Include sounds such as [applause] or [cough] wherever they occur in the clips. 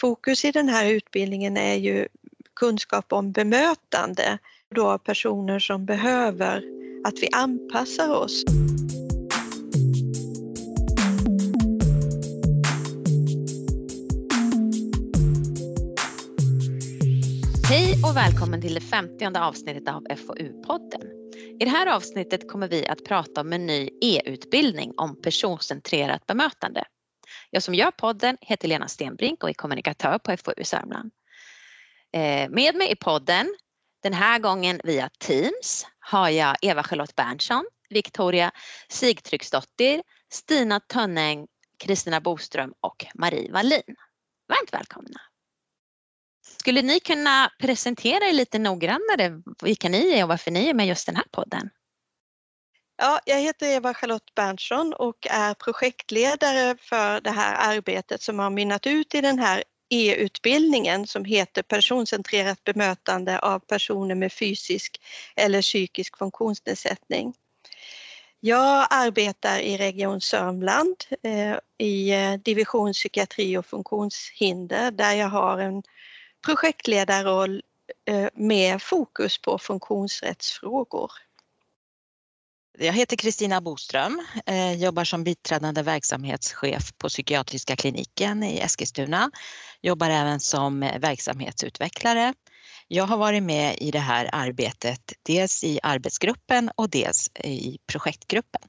Fokus i den här utbildningen är ju kunskap om bemötande då av personer som behöver att vi anpassar oss. Hej och välkommen till det femtionde avsnittet av FoU-podden. I det här avsnittet kommer vi att prata om en ny e-utbildning om personcentrerat bemötande. Jag som gör podden heter Lena Stenbrink och är kommunikatör på FoU Sörmland. Eh, med mig i podden, den här gången via Teams, har jag Eva-Charlotte Berntsson, Victoria Sigtrycksdottir, Stina Tönning, Kristina Boström och Marie Wallin. Varmt välkomna! Skulle ni kunna presentera er lite noggrannare vilka ni är och varför ni är med just den här podden? Ja, jag heter Eva-Charlotte Berntsson och är projektledare för det här arbetet som har mynnat ut i den här e-utbildningen som heter personcentrerat bemötande av personer med fysisk eller psykisk funktionsnedsättning. Jag arbetar i Region Sörmland eh, i eh, division psykiatri och funktionshinder där jag har en projektledarroll eh, med fokus på funktionsrättsfrågor. Jag heter Kristina Boström, eh, jobbar som biträdande verksamhetschef på psykiatriska kliniken i Eskilstuna. Jobbar även som eh, verksamhetsutvecklare. Jag har varit med i det här arbetet dels i arbetsgruppen och dels i projektgruppen.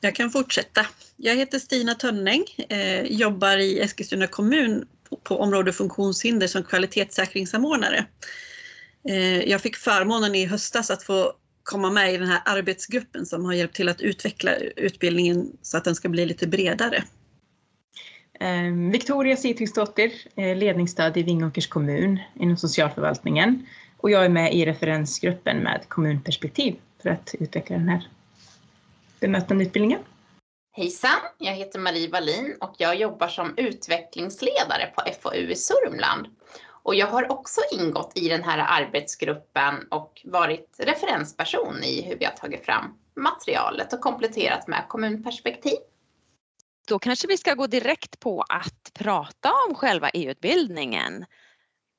Jag kan fortsätta. Jag heter Stina Tönning, eh, jobbar i Eskilstuna kommun på område funktionshinder som kvalitetssäkringssamordnare. Jag fick förmånen i höstas att få komma med i den här arbetsgruppen som har hjälpt till att utveckla utbildningen så att den ska bli lite bredare. Ehm, Victoria Sitriksdottir, eh, ledningsstöd i Vingåkers kommun inom socialförvaltningen och jag är med i referensgruppen med kommunperspektiv för att utveckla den här bemötandeutbildningen. Hejsan, jag heter Marie Wallin och jag jobbar som utvecklingsledare på FoU i Sörmland. Och jag har också ingått i den här arbetsgruppen och varit referensperson i hur vi har tagit fram materialet och kompletterat med kommunperspektiv. Då kanske vi ska gå direkt på att prata om själva EU-utbildningen.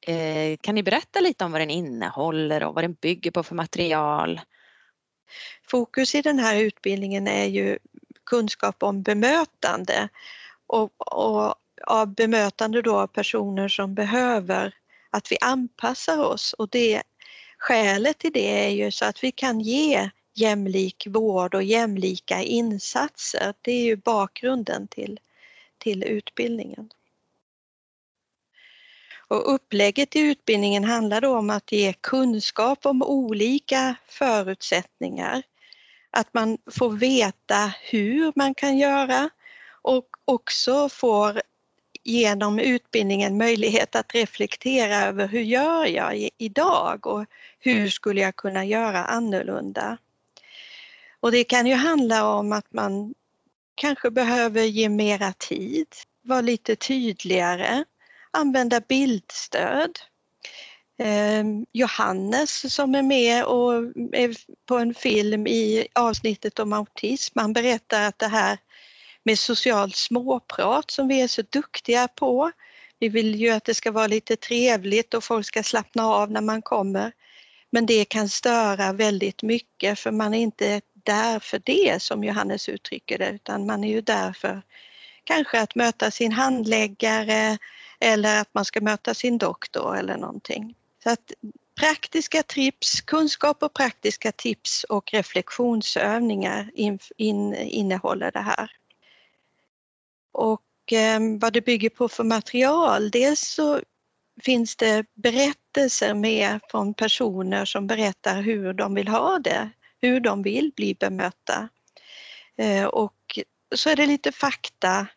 Eh, kan ni berätta lite om vad den innehåller och vad den bygger på för material? Fokus i den här utbildningen är ju kunskap om bemötande och, och av bemötande då av personer som behöver att vi anpassar oss och det skälet till det är ju så att vi kan ge jämlik vård och jämlika insatser. Det är ju bakgrunden till, till utbildningen. Och upplägget i utbildningen handlar då om att ge kunskap om olika förutsättningar. Att man får veta hur man kan göra och också får genom utbildningen möjlighet att reflektera över hur gör jag idag och hur skulle jag kunna göra annorlunda. Och det kan ju handla om att man kanske behöver ge mera tid, vara lite tydligare, använda bildstöd. Ehm, Johannes som är med och är på en film i avsnittet om autism, han berättar att det här med socialt småprat som vi är så duktiga på. Vi vill ju att det ska vara lite trevligt och folk ska slappna av när man kommer. Men det kan störa väldigt mycket för man är inte där för det som Johannes uttrycker det utan man är ju där för kanske att möta sin handläggare eller att man ska möta sin doktor eller någonting. Så att praktiska tips, kunskap och praktiska tips och reflektionsövningar in, in, innehåller det här. Och eh, vad det bygger på för material, dels så finns det berättelser med från personer som berättar hur de vill ha det, hur de vill bli bemötta. Eh, och så är det lite fakta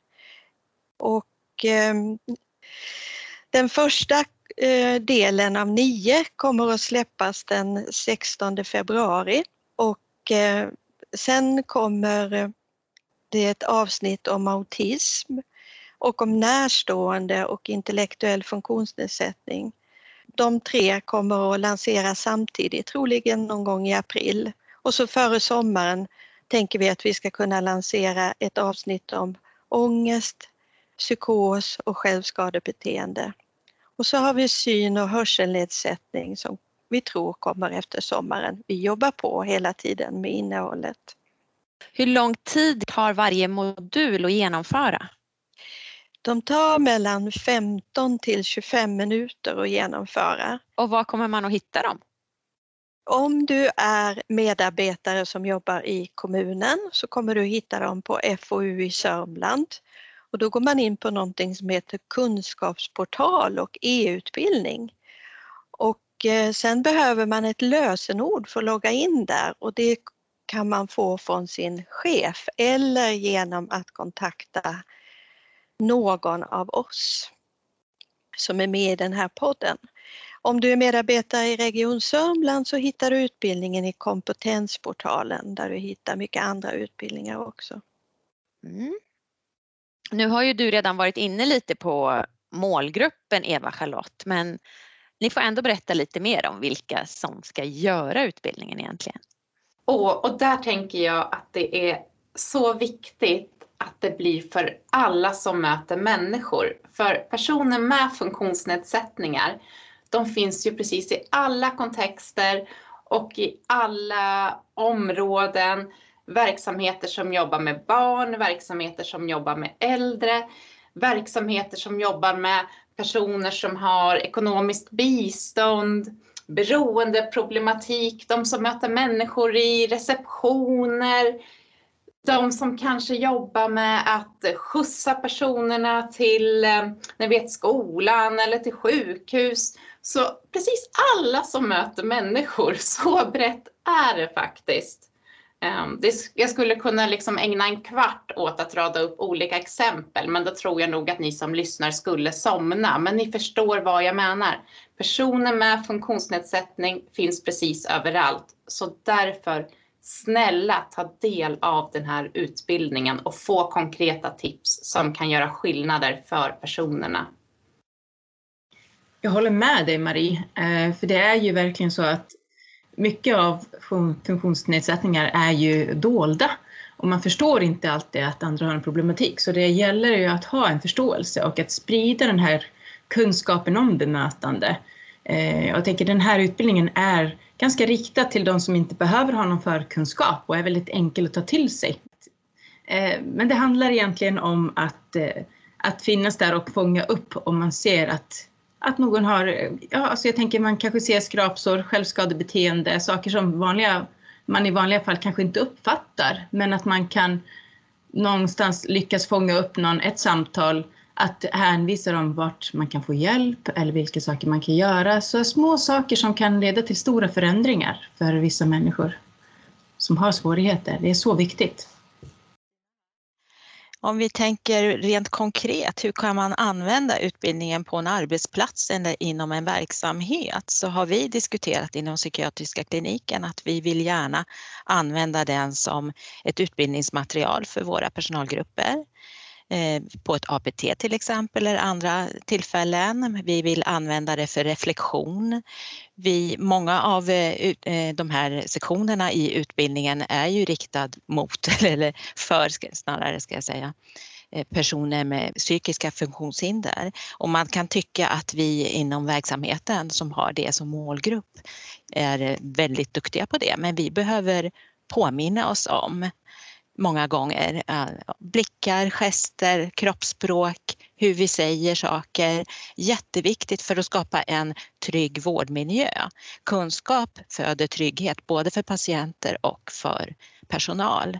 och eh, den första eh, delen av nio kommer att släppas den 16 februari och eh, sen kommer det är ett avsnitt om autism och om närstående och intellektuell funktionsnedsättning. De tre kommer att lanseras samtidigt, troligen någon gång i april. Och så före sommaren tänker vi att vi ska kunna lansera ett avsnitt om ångest, psykos och självskadebeteende. Och så har vi syn och hörselnedsättning som vi tror kommer efter sommaren. Vi jobbar på hela tiden med innehållet. Hur lång tid tar varje modul att genomföra? De tar mellan 15 till 25 minuter att genomföra. Och var kommer man att hitta dem? Om du är medarbetare som jobbar i kommunen så kommer du hitta dem på FoU i Sörmland. Och då går man in på någonting som heter kunskapsportal och e-utbildning. Och eh, sen behöver man ett lösenord för att logga in där och det kan man få från sin chef eller genom att kontakta någon av oss som är med i den här podden. Om du är medarbetare i Region Sörmland så hittar du utbildningen i kompetensportalen där du hittar mycket andra utbildningar också. Mm. Nu har ju du redan varit inne lite på målgruppen Eva-Charlotte men ni får ändå berätta lite mer om vilka som ska göra utbildningen egentligen. Och, och där tänker jag att det är så viktigt att det blir för alla som möter människor. För personer med funktionsnedsättningar, de finns ju precis i alla kontexter och i alla områden. Verksamheter som jobbar med barn, verksamheter som jobbar med äldre, verksamheter som jobbar med personer som har ekonomiskt bistånd, beroendeproblematik, de som möter människor i receptioner, de som kanske jobbar med att skjutsa personerna till eh, ni vet, skolan eller till sjukhus. Så precis alla som möter människor, [laughs] så brett är det faktiskt. Ehm, jag skulle kunna liksom ägna en kvart åt att rada upp olika exempel, men då tror jag nog att ni som lyssnar skulle somna. Men ni förstår vad jag menar. Personer med funktionsnedsättning finns precis överallt, så därför snälla ta del av den här utbildningen och få konkreta tips som kan göra skillnader för personerna. Jag håller med dig Marie, ehm, för det är ju verkligen så att mycket av funktionsnedsättningar är ju dolda och man förstår inte alltid att andra har en problematik. Så det gäller ju att ha en förståelse och att sprida den här kunskapen om bemötande. Eh, jag tänker den här utbildningen är ganska riktad till de som inte behöver ha någon förkunskap och är väldigt enkel att ta till sig. Eh, men det handlar egentligen om att, eh, att finnas där och fånga upp om man ser att att någon har, ja, alltså jag tänker man kanske ser skrapsår, självskadebeteende, saker som vanliga, man i vanliga fall kanske inte uppfattar, men att man kan någonstans lyckas fånga upp någon, ett samtal, att hänvisa dem vart man kan få hjälp eller vilka saker man kan göra. Så små saker som kan leda till stora förändringar för vissa människor som har svårigheter. Det är så viktigt. Om vi tänker rent konkret, hur kan man använda utbildningen på en arbetsplats eller inom en verksamhet? Så har vi diskuterat inom psykiatriska kliniken att vi vill gärna använda den som ett utbildningsmaterial för våra personalgrupper. Eh, på ett APT till exempel eller andra tillfällen. Vi vill använda det för reflektion. Vi, många av eh, eh, de här sektionerna i utbildningen är ju riktad mot, [laughs] eller för snarare ska jag säga, personer med psykiska funktionshinder. Och man kan tycka att vi inom verksamheten som har det som målgrupp är väldigt duktiga på det, men vi behöver påminna oss om många gånger. Eh, blickar, gester, kroppsspråk, hur vi säger saker. Jätteviktigt för att skapa en trygg vårdmiljö. Kunskap föder trygghet både för patienter och för personal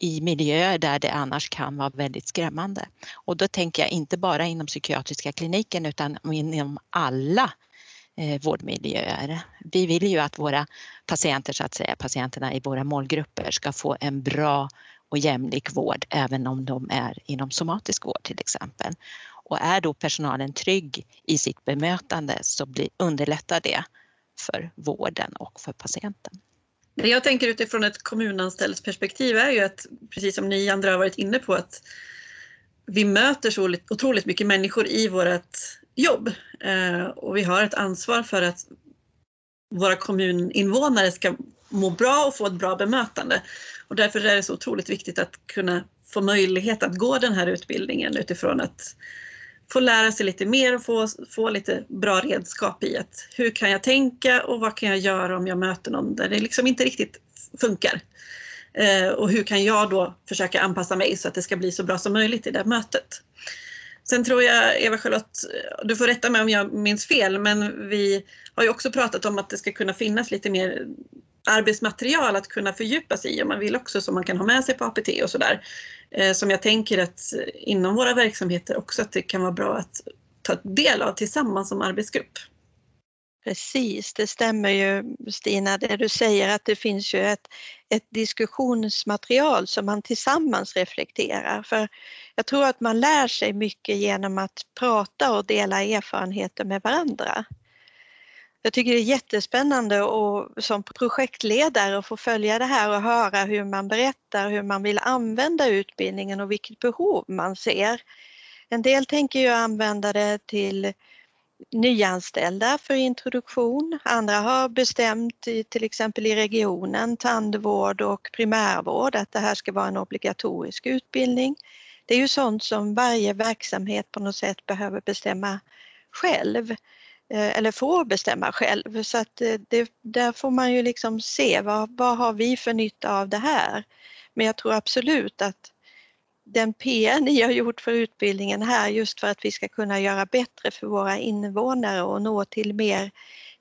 i miljöer där det annars kan vara väldigt skrämmande. Och då tänker jag inte bara inom psykiatriska kliniken utan inom alla Eh, vårdmiljöer. Vi vill ju att våra patienter, så att säga, patienterna i våra målgrupper ska få en bra och jämlik vård även om de är inom somatisk vård till exempel. Och är då personalen trygg i sitt bemötande så blir, underlättar det för vården och för patienten. Det jag tänker utifrån ett kommunanställds perspektiv är ju att, precis som ni andra har varit inne på, att vi möter så otroligt mycket människor i vårt jobb eh, och vi har ett ansvar för att våra kommuninvånare ska må bra och få ett bra bemötande. Och därför är det så otroligt viktigt att kunna få möjlighet att gå den här utbildningen utifrån att få lära sig lite mer och få, få lite bra redskap i att hur kan jag tänka och vad kan jag göra om jag möter någon där det liksom inte riktigt funkar. Eh, och hur kan jag då försöka anpassa mig så att det ska bli så bra som möjligt i det här mötet. Sen tror jag, Eva-Charlotte, du får rätta mig om jag minns fel, men vi har ju också pratat om att det ska kunna finnas lite mer arbetsmaterial att kunna fördjupa sig i om man vill också som man kan ha med sig på APT och sådär. Eh, som jag tänker att inom våra verksamheter också att det kan vara bra att ta del av tillsammans som arbetsgrupp. Precis, det stämmer ju Stina det du säger att det finns ju ett, ett diskussionsmaterial som man tillsammans reflekterar. För jag tror att man lär sig mycket genom att prata och dela erfarenheter med varandra. Jag tycker det är jättespännande och som projektledare att få följa det här och höra hur man berättar hur man vill använda utbildningen och vilket behov man ser. En del tänker ju använda det till nyanställda för introduktion. Andra har bestämt till exempel i regionen, tandvård och primärvård, att det här ska vara en obligatorisk utbildning. Det är ju sånt som varje verksamhet på något sätt behöver bestämma själv eh, eller får bestämma själv. Så att eh, det, där får man ju liksom se vad, vad har vi för nytta av det här. Men jag tror absolut att den PR ni har gjort för utbildningen här just för att vi ska kunna göra bättre för våra invånare och nå till mer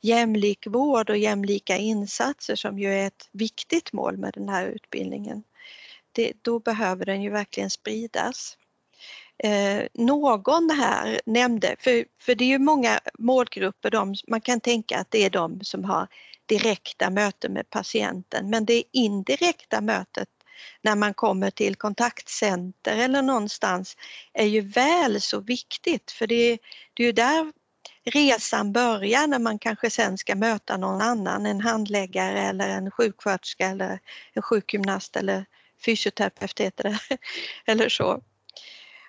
jämlik vård och jämlika insatser som ju är ett viktigt mål med den här utbildningen. Det, då behöver den ju verkligen spridas. Eh, någon här nämnde, för, för det är ju många målgrupper, de, man kan tänka att det är de som har direkta möten med patienten men det indirekta mötet när man kommer till kontaktcenter eller någonstans är ju väl så viktigt för det, det är ju där resan börjar när man kanske sen ska möta någon annan, en handläggare eller en sjuksköterska eller en sjukgymnast eller fysioterapeut heter det, [laughs] eller så.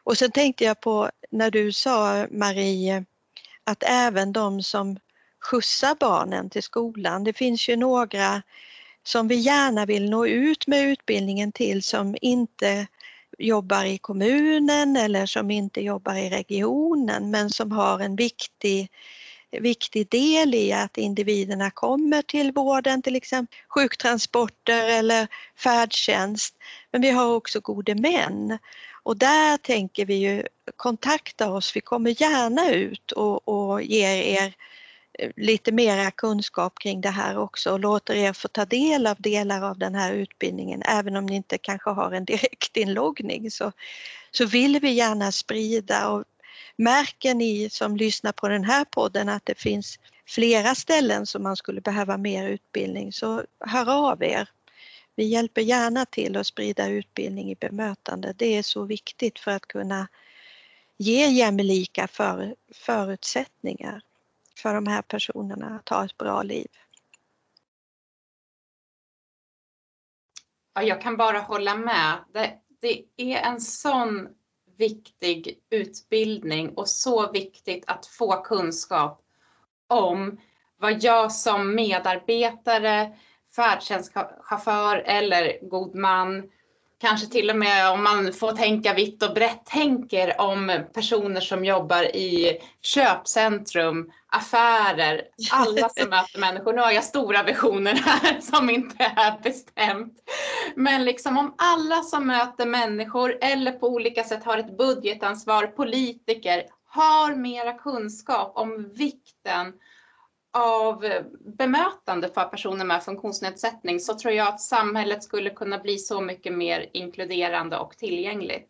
Och sen tänkte jag på när du sa Marie att även de som skjutsar barnen till skolan, det finns ju några som vi gärna vill nå ut med utbildningen till som inte jobbar i kommunen eller som inte jobbar i regionen men som har en viktig, viktig del i att individerna kommer till vården, till exempel sjuktransporter eller färdtjänst. Men vi har också gode män och där tänker vi ju kontakta oss, vi kommer gärna ut och, och ger er lite mera kunskap kring det här också och låter er få ta del av delar av den här utbildningen även om ni inte kanske har en [laughs] direktinloggning så, så vill vi gärna sprida och märker ni som lyssnar på den här podden att det finns flera ställen som man skulle behöva mer utbildning så hör av er. Vi hjälper gärna till att sprida utbildning i bemötande. Det är så viktigt för att kunna ge jämlika för, förutsättningar för de här personerna att ha ett bra liv. Ja, jag kan bara hålla med. Det, det är en sån viktig utbildning och så viktigt att få kunskap om vad jag som medarbetare, färdtjänstchaufför eller god man kanske till och med om man får tänka vitt och brett tänker om personer som jobbar i köpcentrum, affärer, alla som möter människor. Nu har jag stora visioner här [laughs] som inte är bestämt. Men liksom om alla som möter människor eller på olika sätt har ett budgetansvar, politiker, har mera kunskap om vikten av bemötande för personer med funktionsnedsättning så tror jag att samhället skulle kunna bli så mycket mer inkluderande och tillgängligt.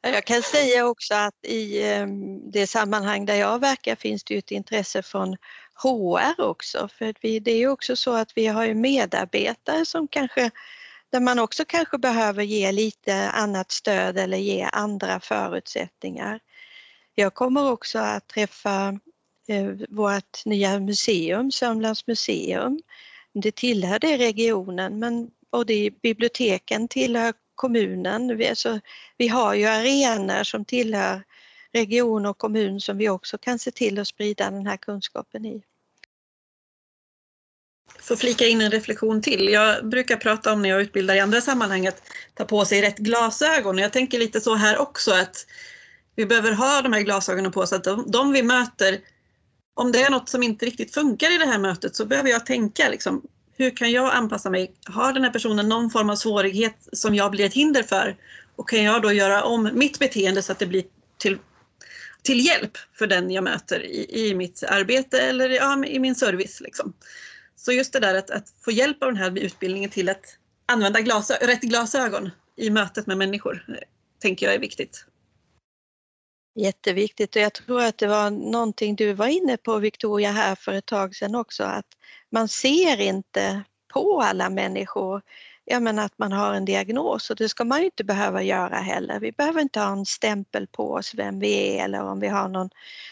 Jag kan säga också att i ehm, det sammanhang där jag verkar finns det ett intresse från HR också. För det är också så att vi har medarbetare som kanske där man också kanske behöver ge lite annat stöd eller ge andra förutsättningar. Jag kommer också att träffa Eh, vårt nya museum, Sörmlands museum. Det tillhör det regionen men, och det, biblioteken tillhör kommunen. Vi, alltså, vi har ju arenor som tillhör region och kommun som vi också kan se till att sprida den här kunskapen i. Får flika in en reflektion till. Jag brukar prata om när jag utbildar i andra sammanhang att ta på sig rätt glasögon. Jag tänker lite så här också att vi behöver ha de här glasögonen på så att de, de vi möter, om det är något som inte riktigt funkar i det här mötet så behöver jag tänka liksom, hur kan jag anpassa mig? Har den här personen någon form av svårighet som jag blir ett hinder för? Och kan jag då göra om mitt beteende så att det blir till, till hjälp för den jag möter i, i mitt arbete eller ja, i min service. Liksom. Så just det där att, att, få hjälp av den här utbildningen till att använda glasö rätt glasögon i mötet med människor eh, tänker jag är viktigt. Jätteviktigt och jag tror att det var någonting du var inne på Victoria här för ett tag sedan också att man ser inte på alla människor ja, men att man har en diagnos och det ska man ju inte behöva göra heller. Vi behöver inte ha en stämpel på oss vem vi är eller om vi har någon,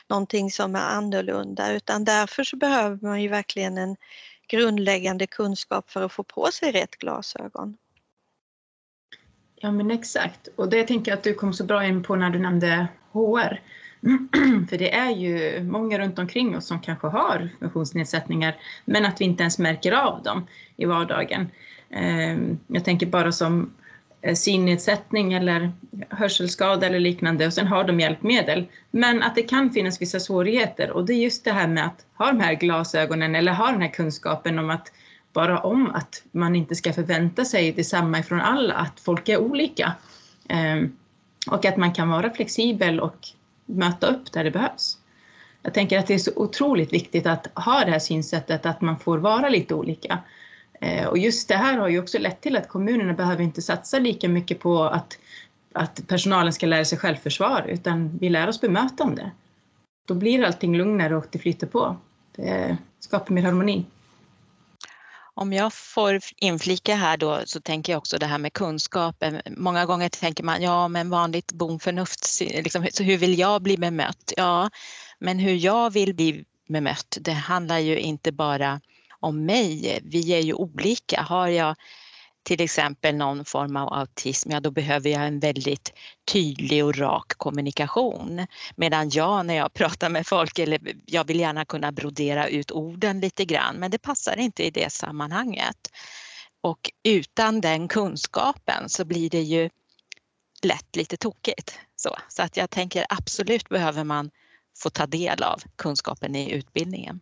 någonting som är annorlunda utan därför så behöver man ju verkligen en grundläggande kunskap för att få på sig rätt glasögon. Ja men exakt och det tänker jag att du kom så bra in på när du nämnde HR. [clears throat] För det är ju många runt omkring oss som kanske har funktionsnedsättningar men att vi inte ens märker av dem i vardagen. Ehm, jag tänker bara som eh, synnedsättning eller hörselskada eller liknande och sen har de hjälpmedel. Men att det kan finnas vissa svårigheter och det är just det här med att ha de här glasögonen eller ha den här kunskapen om att bara om att man inte ska förvänta sig detsamma ifrån alla, att folk är olika. Ehm, och att man kan vara flexibel och möta upp där det behövs. Jag tänker att det är så otroligt viktigt att ha det här synsättet att man får vara lite olika. Eh, och just det här har ju också lett till att kommunerna behöver inte satsa lika mycket på att, att personalen ska lära sig självförsvar utan vi lär oss bemötande. Då blir allting lugnare och det flyter på. Det skapar mer harmoni. Om jag får inflika här då så tänker jag också det här med kunskap. Många gånger tänker man ja men vanligt bondförnuft, liksom, så hur vill jag bli bemött? Ja, men hur jag vill bli bemött det handlar ju inte bara om mig. Vi är ju olika. Har jag till exempel någon form av autism, ja då behöver jag en väldigt tydlig och rak kommunikation. Medan jag när jag [laughs] pratar med folk, eller jag vill gärna kunna brodera ut orden lite grann, men det passar inte i det sammanhanget. Och utan den kunskapen så blir det ju lätt lite tokigt. Så, så att jag tänker absolut behöver man få ta del av kunskapen i utbildningen.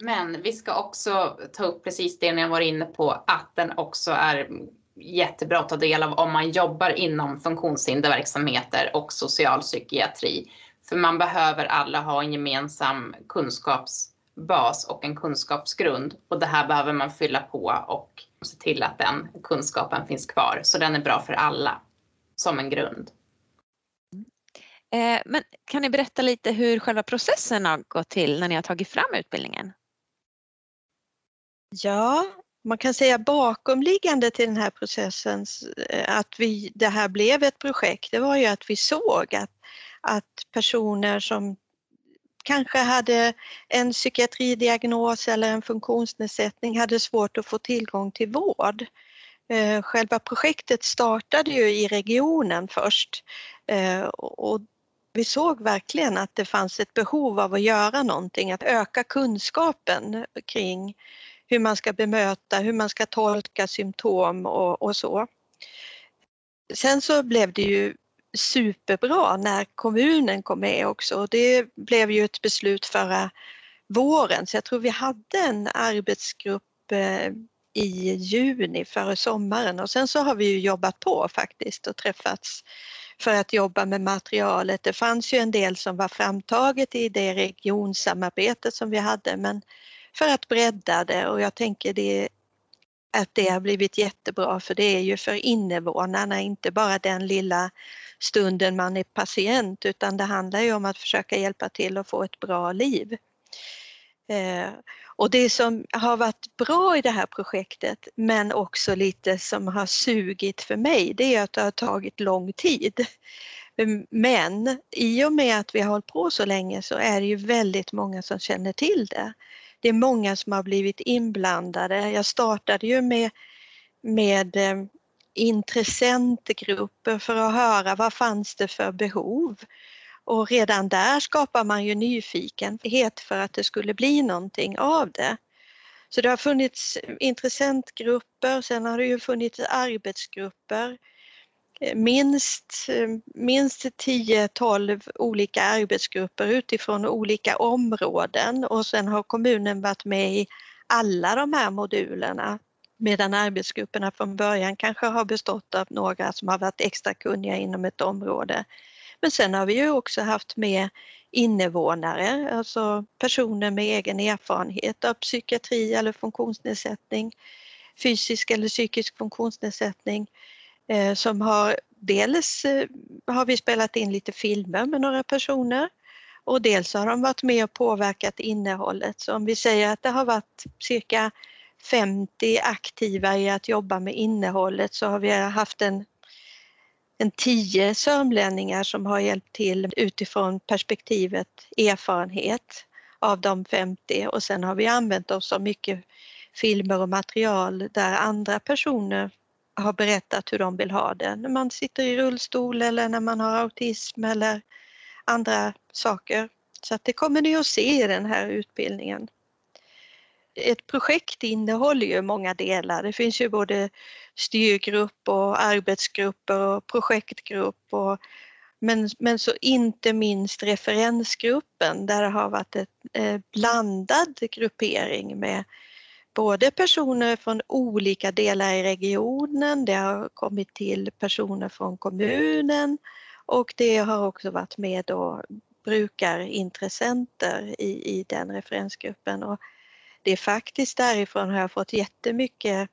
Men vi ska också ta upp precis det ni har varit inne på, att den också är jättebra att ta del av om man jobbar inom funktionshinderverksamheter och socialpsykiatri. För man behöver alla ha en gemensam kunskapsbas och en kunskapsgrund och det här behöver man fylla på och se till att den kunskapen finns kvar. Så den är bra för alla som en grund. Eh, men kan ni berätta lite hur själva processen har gått till när ni har tagit fram utbildningen? Ja, man kan säga bakomliggande till den här processen, eh, att vi, det här blev ett projekt, det var ju att vi såg att, att personer som kanske hade en psykiatridiagnos eller en funktionsnedsättning hade svårt att få tillgång till vård. Eh, själva projektet startade ju i regionen först och vi såg verkligen att det fanns ett behov av att göra någonting, att öka kunskapen kring hur man ska bemöta, hur man ska tolka symptom och, och så. Sen så blev det ju superbra när kommunen kom med också. och Det blev ju ett beslut förra våren så jag tror vi hade en arbetsgrupp eh, i juni före sommaren och sen så har vi ju jobbat på faktiskt och träffats för att jobba med materialet. Det fanns ju en del som var framtaget i det regionsamarbetet som vi hade men för att bredda det och jag tänker det att det har blivit jättebra för det är ju för invånarna, inte bara den lilla stunden man är patient utan det handlar ju om att försöka hjälpa till att få ett bra liv. Eh, och det som har varit bra i det här projektet men också lite som har sugit för mig det är att det har tagit lång tid. Mm, men i och med att vi har hållit på så länge så är det ju väldigt många som känner till det. Det är många som har blivit inblandade. Jag startade ju med, med eh, intressentgrupper för att höra vad fanns det för behov. Och redan där skapar man ju nyfikenhet för att det skulle bli någonting av det. Så det har funnits intressentgrupper, sen har det ju funnits arbetsgrupper. Eh, minst, eh, minst 10-12 olika arbetsgrupper utifrån olika områden och sen har kommunen varit med i alla de här modulerna medan arbetsgrupperna från början kanske har bestått av några som har varit extra kunniga inom ett område. Men sen har vi ju också haft med invånare, alltså personer med egen erfarenhet av psykiatri eller funktionsnedsättning, fysisk eller psykisk funktionsnedsättning eh, som har dels eh, har vi spelat in lite filmer med några personer och dels har de varit med och påverkat innehållet. Så om vi säger att det har varit cirka 50 aktiva i att jobba med innehållet så har vi haft en, en tio sörmlänningar som har hjälpt till utifrån perspektivet erfarenhet av de 50 och sen har vi använt oss av mycket filmer och material där andra personer har berättat hur de vill ha det. När man sitter i rullstol eller när man har autism eller andra saker. Så att det kommer ni att se i den här utbildningen ett projekt innehåller ju många delar. Det finns ju både styrgrupp och arbetsgrupper och projektgrupp och men, men så inte minst referensgruppen där det har varit en eh, blandad gruppering med både personer från olika delar i regionen, det har kommit till personer från kommunen och det har också varit med då brukarintressenter i, i den referensgruppen. Och det är faktiskt därifrån har jag fått jättemycket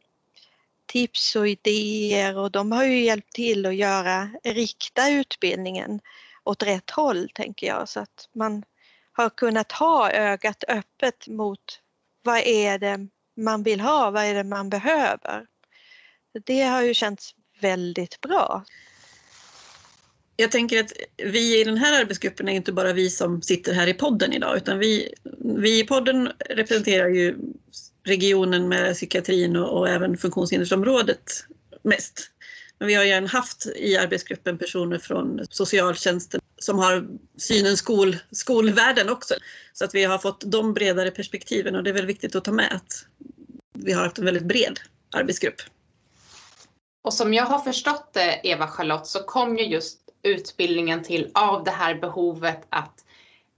tips och idéer och de har ju hjälpt till att göra, rikta utbildningen åt rätt håll tänker jag så att man har kunnat ha ögat öppet mot vad är det man vill ha, vad är det man behöver. Det har ju känts väldigt bra. Jag tänker att vi i den här arbetsgruppen är inte bara vi som sitter här i podden idag utan vi, vi i podden representerar ju regionen med psykiatrin och, och även funktionshindersområdet mest. Men vi har ju haft i arbetsgruppen personer från socialtjänsten som har synen skol, skolvärlden också. Så att vi har fått de bredare perspektiven och det är väl viktigt att ta med att vi har haft en väldigt bred arbetsgrupp. Och som jag har förstått det, Eva-Charlotte, så kom ju just utbildningen till av det här behovet att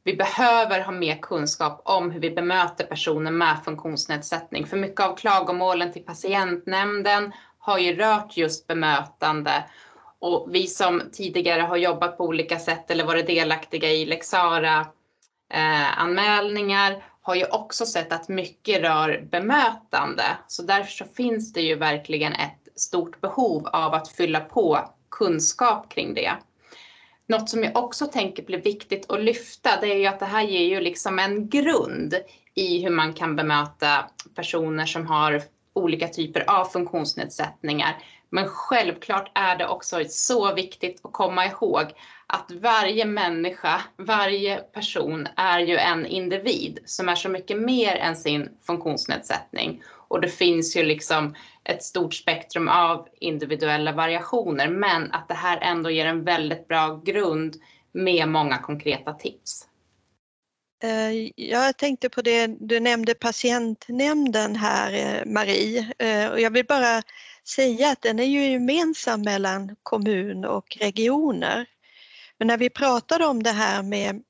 vi behöver ha mer kunskap om hur vi bemöter personer med funktionsnedsättning. För mycket av klagomålen till patientnämnden har ju rört just bemötande. Och vi som tidigare har jobbat på olika sätt eller varit delaktiga i Lexara eh, anmälningar har ju också sett att mycket rör bemötande. Så därför så finns det ju verkligen ett stort behov av att fylla på kunskap kring det. Något som jag också tänker blir viktigt att lyfta, det är ju att det här ger ju liksom en grund i hur man kan bemöta personer som har olika typer av funktionsnedsättningar. Men självklart är det också så viktigt att komma ihåg att varje människa, varje person är ju en individ som är så mycket mer än sin funktionsnedsättning. Och det finns ju liksom ett stort spektrum av individuella variationer, men att det här ändå ger en väldigt bra grund med många konkreta tips. Eh, jag tänkte på det, du nämnde patientnämnden här eh, Marie eh, och jag vill bara säga att den är ju gemensam mellan kommun och regioner. Men när vi pratade om det här med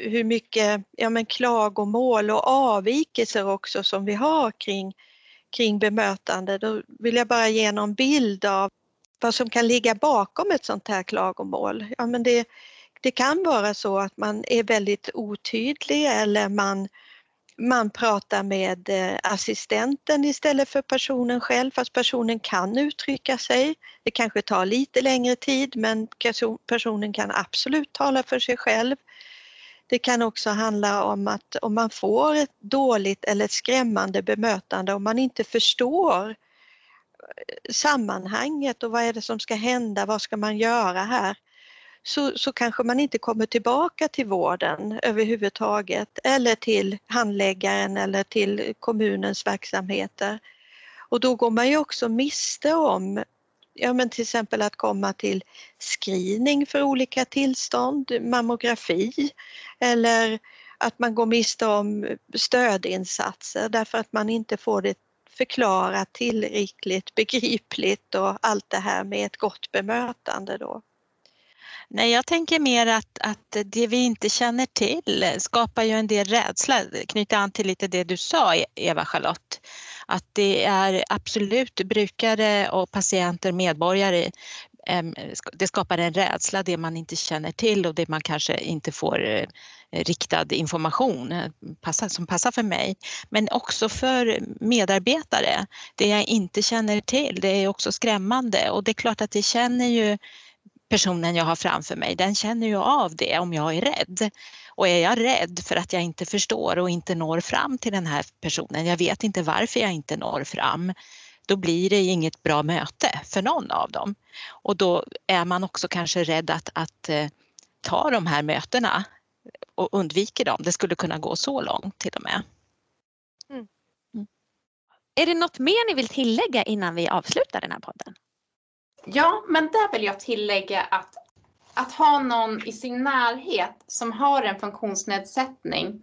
hur mycket ja, men klagomål och avvikelser också som vi har kring, kring bemötande, då vill jag bara ge någon bild av vad som kan ligga bakom ett sånt här klagomål. Ja, men det, det kan vara så att man är väldigt otydlig eller man, man pratar med eh, assistenten istället för personen själv fast personen kan uttrycka sig. Det kanske tar lite längre tid men personen kan absolut tala för sig själv. Det kan också handla om att om man får ett dåligt eller ett skrämmande bemötande, om man inte förstår eh, sammanhanget och vad är det som ska hända, vad ska man göra här? Så, så kanske man inte kommer tillbaka till vården överhuvudtaget eller till handläggaren eller till kommunens verksamheter. Och då går man ju också miste om ja, men till exempel att komma till screening för olika tillstånd, mammografi eller att man går miste om stödinsatser därför att man inte får det förklarat tillräckligt begripligt och allt det här med ett gott bemötande då. Nej, jag tänker mer att, att det vi inte känner till skapar ju en del rädsla. Knyta an till lite det du sa e- Eva-Charlotte. Att det är absolut brukare och patienter, medborgare det skapar en rädsla, det man inte känner till och det man kanske inte får eh, riktad information eh, som passar för mig. Men också för medarbetare, det jag inte känner till, det är också skrämmande och det är klart att det känner ju personen jag har framför mig, den känner ju av det om jag är rädd. Och är jag rädd för att jag inte förstår och inte når fram till den här personen, jag vet inte varför jag inte når fram, då blir det inget bra möte för någon av dem. Och då är man också kanske rädd att, att eh, ta de här mötena och undviker dem. Det skulle kunna gå så långt till och med. Mm. Mm. Är det något mer ni vill tillägga innan vi avslutar den här podden? Ja, men där vill jag tillägga att att ha någon i sin närhet som har en funktionsnedsättning,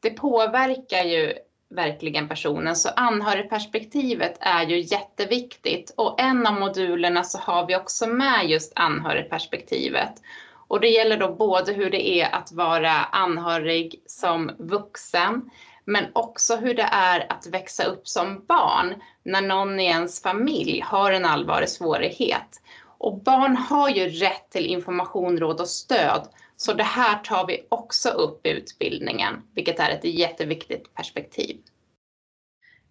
det påverkar ju verkligen personen. Så anhörigperspektivet är ju jätteviktigt och en av modulerna så har vi också med just anhörigperspektivet. Och det gäller då både hur det är att vara anhörig som vuxen, men också hur det är att växa upp som barn när någon i ens familj har en allvarlig svårighet. Och barn har ju rätt till information, råd och stöd. Så det här tar vi också upp i utbildningen, vilket är ett jätteviktigt perspektiv.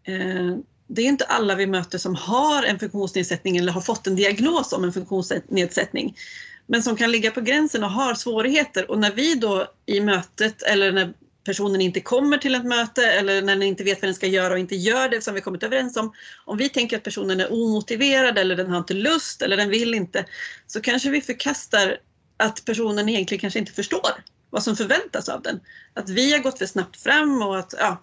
Eh, det är inte alla vi möter som har en funktionsnedsättning eller har fått en diagnos om en funktionsnedsättning. Men som kan ligga på gränsen och har svårigheter och när vi då i mötet eller när personen inte kommer till ett möte eller när den inte vet vad den ska göra och inte gör det som vi kommit överens om. Om vi tänker att personen är omotiverad eller den har inte lust eller den vill inte så kanske vi förkastar att personen egentligen kanske inte förstår vad som förväntas av den. Att vi har gått för snabbt fram och att ja,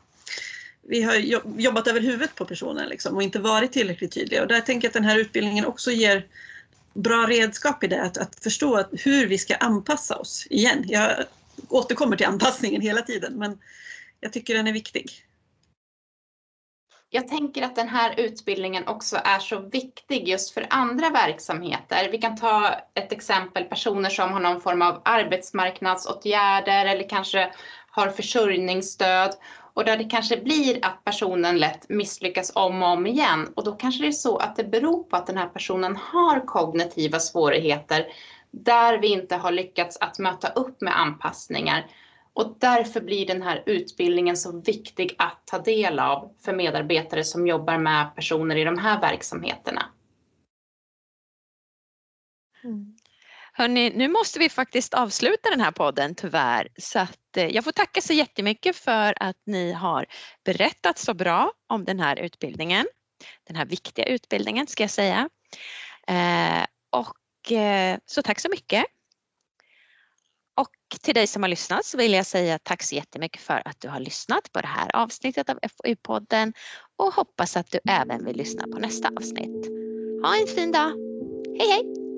vi har jobbat över huvudet på personen liksom och inte varit tillräckligt tydliga. Och där tänker jag att den här utbildningen också ger bra redskap i det, att, att förstå att hur vi ska anpassa oss igen. Jag återkommer till anpassningen hela tiden men jag tycker den är viktig. Jag tänker att den här utbildningen också är så viktig just för andra verksamheter. Vi kan ta ett exempel personer som har någon form av arbetsmarknadsåtgärder eller kanske har försörjningsstöd och där det kanske blir att personen lätt misslyckas om och om igen och då kanske det är så att det beror på att den här personen har kognitiva svårigheter där vi inte har lyckats att möta upp med anpassningar. Och därför blir den här utbildningen så viktig att ta del av för medarbetare som jobbar med personer i de här verksamheterna. Mm. Hörrni, nu måste vi faktiskt avsluta den här podden tyvärr. Så att, eh, jag får tacka så jättemycket för att ni har berättat så bra om den här utbildningen. Den här viktiga utbildningen ska jag säga. Eh, och Eh, så tack så mycket. Och till dig som har lyssnat så vill jag säga tack så jättemycket för att du har lyssnat på det här avsnittet av FoU-podden och hoppas att du även vill lyssna på nästa avsnitt. Ha en fin dag. Hej hej!